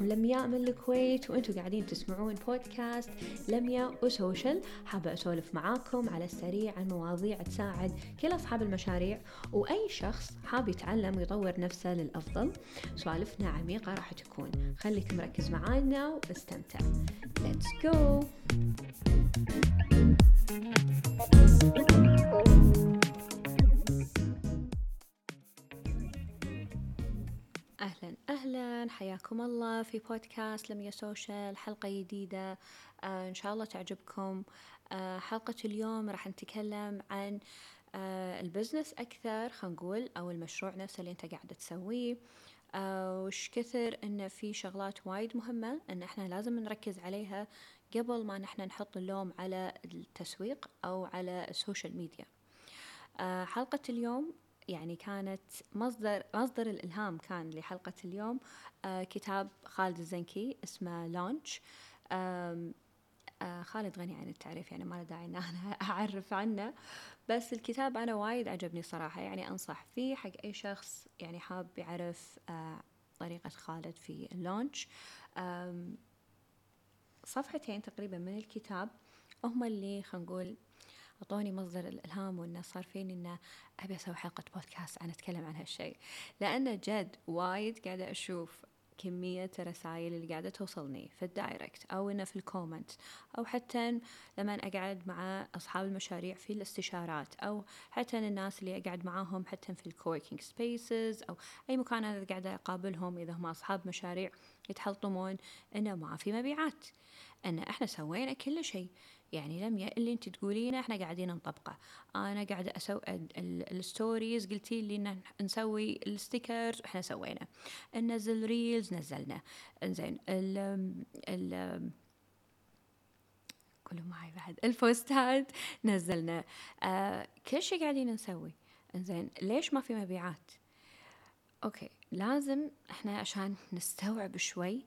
معاكم لمياء من الكويت وأنتم قاعدين تسمعون بودكاست. لمياء وسوشل. حابة أسولف معاكم على السريع عن مواضيع تساعد كل أصحاب المشاريع وأي شخص حاب يتعلم ويطور نفسه للأفضل سوالفنا عميقة راح تكون. خليك مركز معانا واستمتع. Let's go! أهلا حياكم الله في بودكاست لميا سوشيال حلقة جديدة آه إن شاء الله تعجبكم. آه حلقة اليوم راح نتكلم عن آه ال business أكثر خلينا نقول أو المشروع نفسه اللي أنت قاعد تسويه. آه وش كثر إن في شغلات وايد مهمة إن إحنا لازم نركز عليها قبل ما نحن نحط اللوم على التسويق أو على ال social media. آه حلقة اليوم يعني كانت مصدر مصدر الإلهام كان لحلقة اليوم آه كتاب خالد الزنكي اسمه لونش آه خالد غني عن التعريف يعني ما له داعي ان أنا أعرف عنه. بس الكتاب أنا وايد عجبني صراحة يعني أنصح فيه حق أي شخص يعني حاب يعرف آه طريقة خالد في اللونش صفحتين تقريبا من الكتاب هم اللي خلينا نقول أعطوني مصدر الإلهام وإنه صار فيني إنه أبي أسوي حلقة بودكاست عن أتكلم عن هالشيء. لأنه جد وايد قاعدة أشوف كمية الرسائل اللي قاعدة توصلني في ال direct أو إنه في ال comment أو حتى لما أقعد مع أصحاب المشاريع في الاستشارات أو حتى الناس اللي أقعد معاهم حتى في ال coworking spaces أو أي مكان أنا قاعدة أقابلهم إذا هم أصحاب مشاريع يتحلطمون إنه ما في مبيعات. إن إحنا سوينا كل شيء. يعني لم اللي انت تقولينه إحنا قاعدين نطبقه. أنا قاعدة أسوي ال stories قلتي لي إن نسوي ال stickers إحنا سوينا. ننزل reels نزلنا. إنزين ال ال كلوا معي بعد. البوستات نزلنا. آه كل شيء قاعدين نسوي. إنزين ليش ما في مبيعات؟ okay لازم إحنا عشان نستوعب شوي آه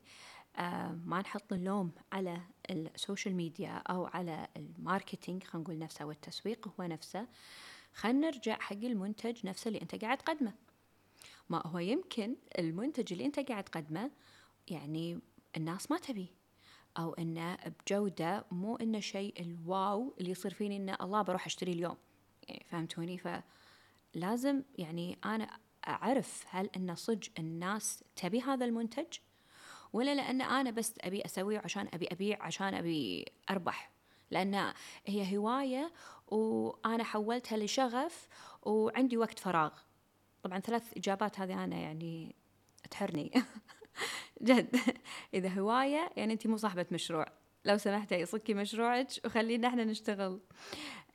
ما نحط اللوم على ال social media أو على ال marketing خلينا نقول نفسه والتسويق هو نفسه. خلينا نرجع حق المنتج نفسه اللي أنت قاعد تقدمه. ما هو يمكن المنتج اللي أنت قاعد تقدمه يعني الناس ما تبيه أو إنه بجودة مو إنه شيء ال wow اللي يصير فيني إنه الله بروح أشتري اليوم. يعني فهمتوني؟ فلازم يعني أنا أعرف هل إن صج الناس تبي هذا المنتج؟ ولا لأن أنا بس أبي أسويه عشان أبي أبيع عشان أبي أربح. لأن هي هواية وأنا حولتها لشغف وعندي وقت فراغ. طبعا ثلاث إجابات هذه أنا يعني تحرني. جد. إذا هواية يعني أنت مو صاحبة مشروع. لو سمحتي صكي مشروعك وخلينا إحنا نشتغل.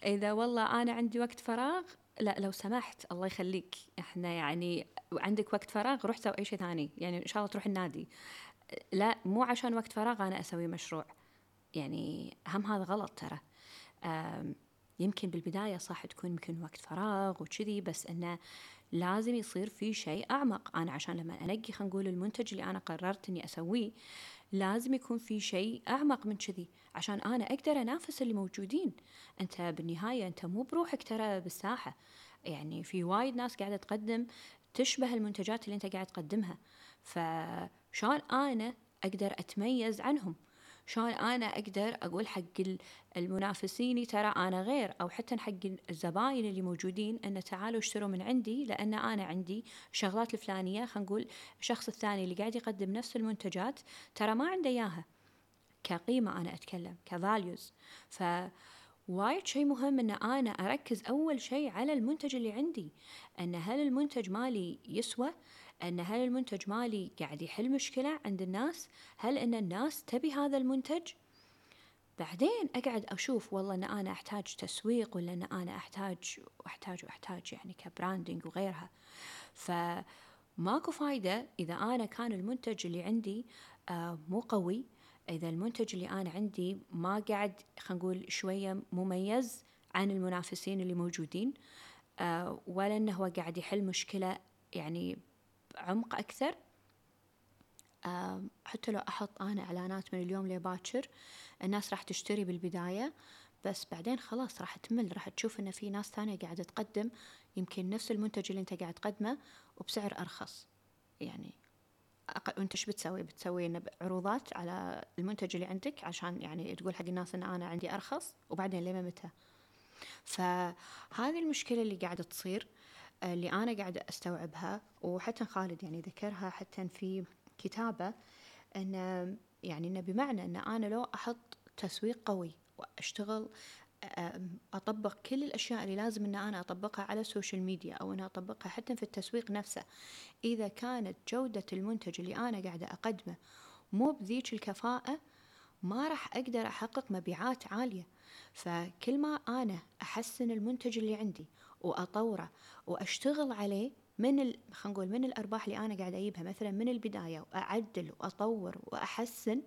إذا والله أنا عندي وقت فراغ لا لو سمحت الله يخليك. إحنا يعني عندك وقت فراغ روح سوي أي شيء ثاني. يعني إن شاء الله تروح النادي. لا مو عشان وقت فراغ أنا أسوي مشروع. يعني هم هذا غلط ترى. يمكن بالبداية صح تكون يمكن وقت فراغ وكذي بس إنه لازم يصير في شيء أعمق. أنا عشان لما أنقي خلينا نقول المنتج اللي أنا قررت إني أسويه لازم يكون في شيء أعمق من كذي. عشان أنا أقدر أنافس اللي موجودين. أنت بالنهاية أنت مو بروحك ترى بالساحة. يعني في وايد ناس قاعدة تقدم تشبه المنتجات اللي أنت قاعد تقدمها. ف شلون أنا أقدر أتميز عنهم؟ شلون أنا أقدر أقول حق المنافسيني ترى أنا غير أو حتى حق الزباين اللي موجودين أن تعالوا اشتروا من عندي لأن أنا عندي شغلات الفلانية خلينا نقول الشخص الثاني اللي قاعد يقدم نفس المنتجات ترى ما عنده إياها. كقيمة أنا أتكلم كفاليوز ف وايد شيء مهم إن أنا أركز أول شيء على المنتج اللي عندي. إن هل المنتج مالي يسوى؟ أن هل المنتج مالي قاعد يحل مشكلة عند الناس؟ هل أن الناس تبي هذا المنتج؟ بعدين أقعد أشوف والله أن أنا أحتاج تسويق ولا أن أنا أحتاج وأحتاج وأحتاج يعني كبراندنج وغيرها. فماكو فايدة إذا أنا كان المنتج اللي عندي آه مو قوي إذا المنتج اللي أنا عندي ما قاعد خلينا نقول شوية مميز عن المنافسين اللي موجودين آه ولا أنه هو قاعد يحل مشكلة يعني بعمق أكثر حتى لو أحط أنا إعلانات من اليوم لباكر الناس راح تشتري بالبداية بس بعدين خلاص راح تمل راح تشوف إن في ناس ثانية قاعدة تقدم يمكن نفس المنتج اللي أنت قاعد تقدمه وبسعر أرخص. يعني وأنت إيش بتسوي؟ بتسوي عروضات على المنتج اللي عندك عشان يعني تقول حق الناس إن أنا عندي أرخص وبعدين لما متى؟ فهذه المشكلة اللي قاعدة تصير اللي أنا قاعدة أستوعبها وحتى خالد يعني ذكرها حتى في كتابه ان يعني إنه بمعنى إن أنا لو أحط تسويق قوي وأشتغل أطبق كل الأشياء اللي لازم أن أنا أطبقها على ال social media أو أنا أطبقها حتى في التسويق نفسه. إذا كانت جودة المنتج اللي أنا قاعدة أقدمه مو بذيك الكفاءة ما راح أقدر أحقق مبيعات عالية. فكل ما أنا أحسن المنتج اللي عندي وأطوره وأشتغل عليه من ال... خلينا نقول من الأرباح اللي أنا قاعدة أجيبها مثلا من البداية وأعدل وأطور وأحسن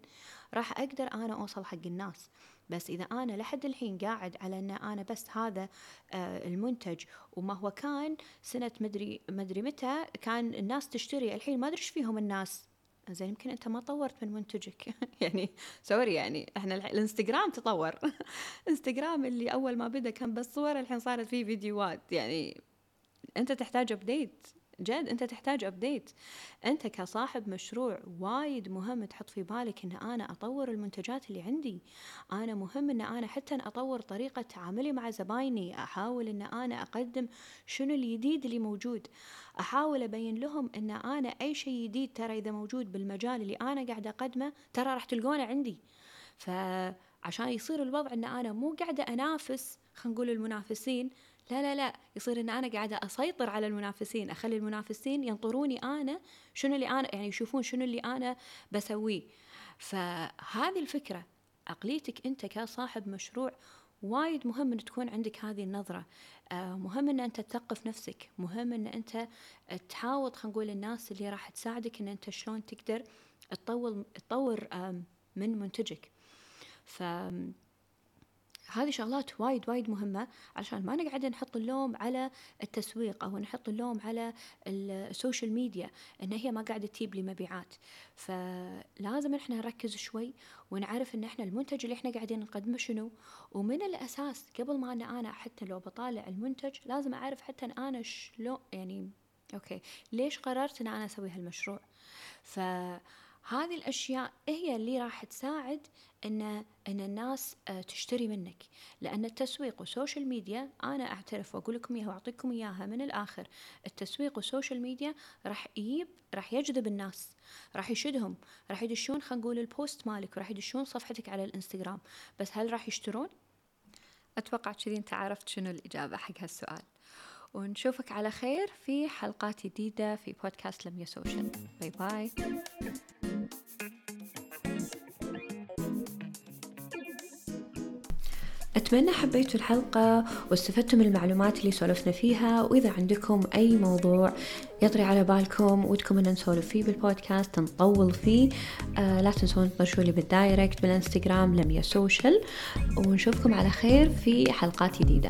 راح أقدر أنا أوصل حق الناس. بس إذا أنا لحد الحين قاعد على أن أنا بس هذا آه المنتج وما هو كان سنة مدري مدري متى كان الناس تشتري الحين ما أدري فيهم الناس. زين يمكن أنت ما طورت من منتجك. يعني sorry يعني إحنا الإنستغرام تطور. إنستغرام اللي أول ما بدأ كان بس صور الحين صارت فيه فيديوهات. يعني أنت تحتاج update جد أنت تحتاج update أنت كصاحب مشروع وايد مهم تحط في بالك إن أنا أطور المنتجات اللي عندي. أنا مهم إن أنا حتى أطور طريقة تعاملي مع زبايني. أحاول إن أنا أقدم شنو الجديد اللي موجود. أحاول أبين لهم إن أنا أي شيء جديد ترى إذا موجود بالمجال اللي أنا قاعدة أقدمه ترى راح تلقونه عندي. فعشان يصير الوضع إن أنا مو قاعدة أنافس خلينا نقول المنافسين لا لا لا يصير إن أنا قاعدة أسيطر على المنافسين أخلي المنافسين ينطروني أنا شنو اللي أنا يعني يشوفون شنو اللي أنا بسويه. فهذه الفكرة عقليتك أنت كصاحب مشروع وايد مهم إن تكون عندك هذه النظرة. آه مهم إن أنت تثقف نفسك مهم إن أنت تحاول خلينا نقول الناس اللي راح تساعدك إن أنت شلون تقدر تطور تطور من منتجك. ف هذه شغلات وايد وايد مهمة عشان ما نقعد نحط اللوم على التسويق أو نحط اللوم على ال social media إن هي ما قاعدة تجيب لي مبيعات فلازم إحنا نركز شوي ونعرف إن إحنا المنتج اللي إحنا قاعدين نقدمه شنو. ومن الأساس قبل ما أنا, أنا حتى لو بطالع المنتج لازم أعرف حتى إن أنا شلون يعني okay ليش قررت إن أنا أسوي هالمشروع. ف هذه الأشياء هي اللي راح تساعد إن إن الناس آه، تشتري منك. لأن التسويق وال social media أنا أعترف وأقول لكم إياها وأعطيكم إياها من الآخر. التسويق وال social media راح يجيب راح يجذب الناس راح يشدهم راح يدشون خلينا نقول ال post مالك وراح يدشون صفحتك على الإنستغرام. بس هل راح يشترون؟ أتوقع كذي أنت عرفت شنو الإجابة حق هالسؤال. ونشوفك على خير في حلقات جديدة في بودكاست لمية سوشيال bye bye أتمنى حبيتوا الحلقة واستفدتوا من المعلومات اللي سولفنا فيها وإذا عندكم أي موضوع يطري على بالكم ودكم أن نسولف فيه بالبودكاست نطول فيه آه لا تنسون تطرشوا لي بال direct بالإنستغرام لميا سوشيال ونشوفكم على خير في حلقات جديدة.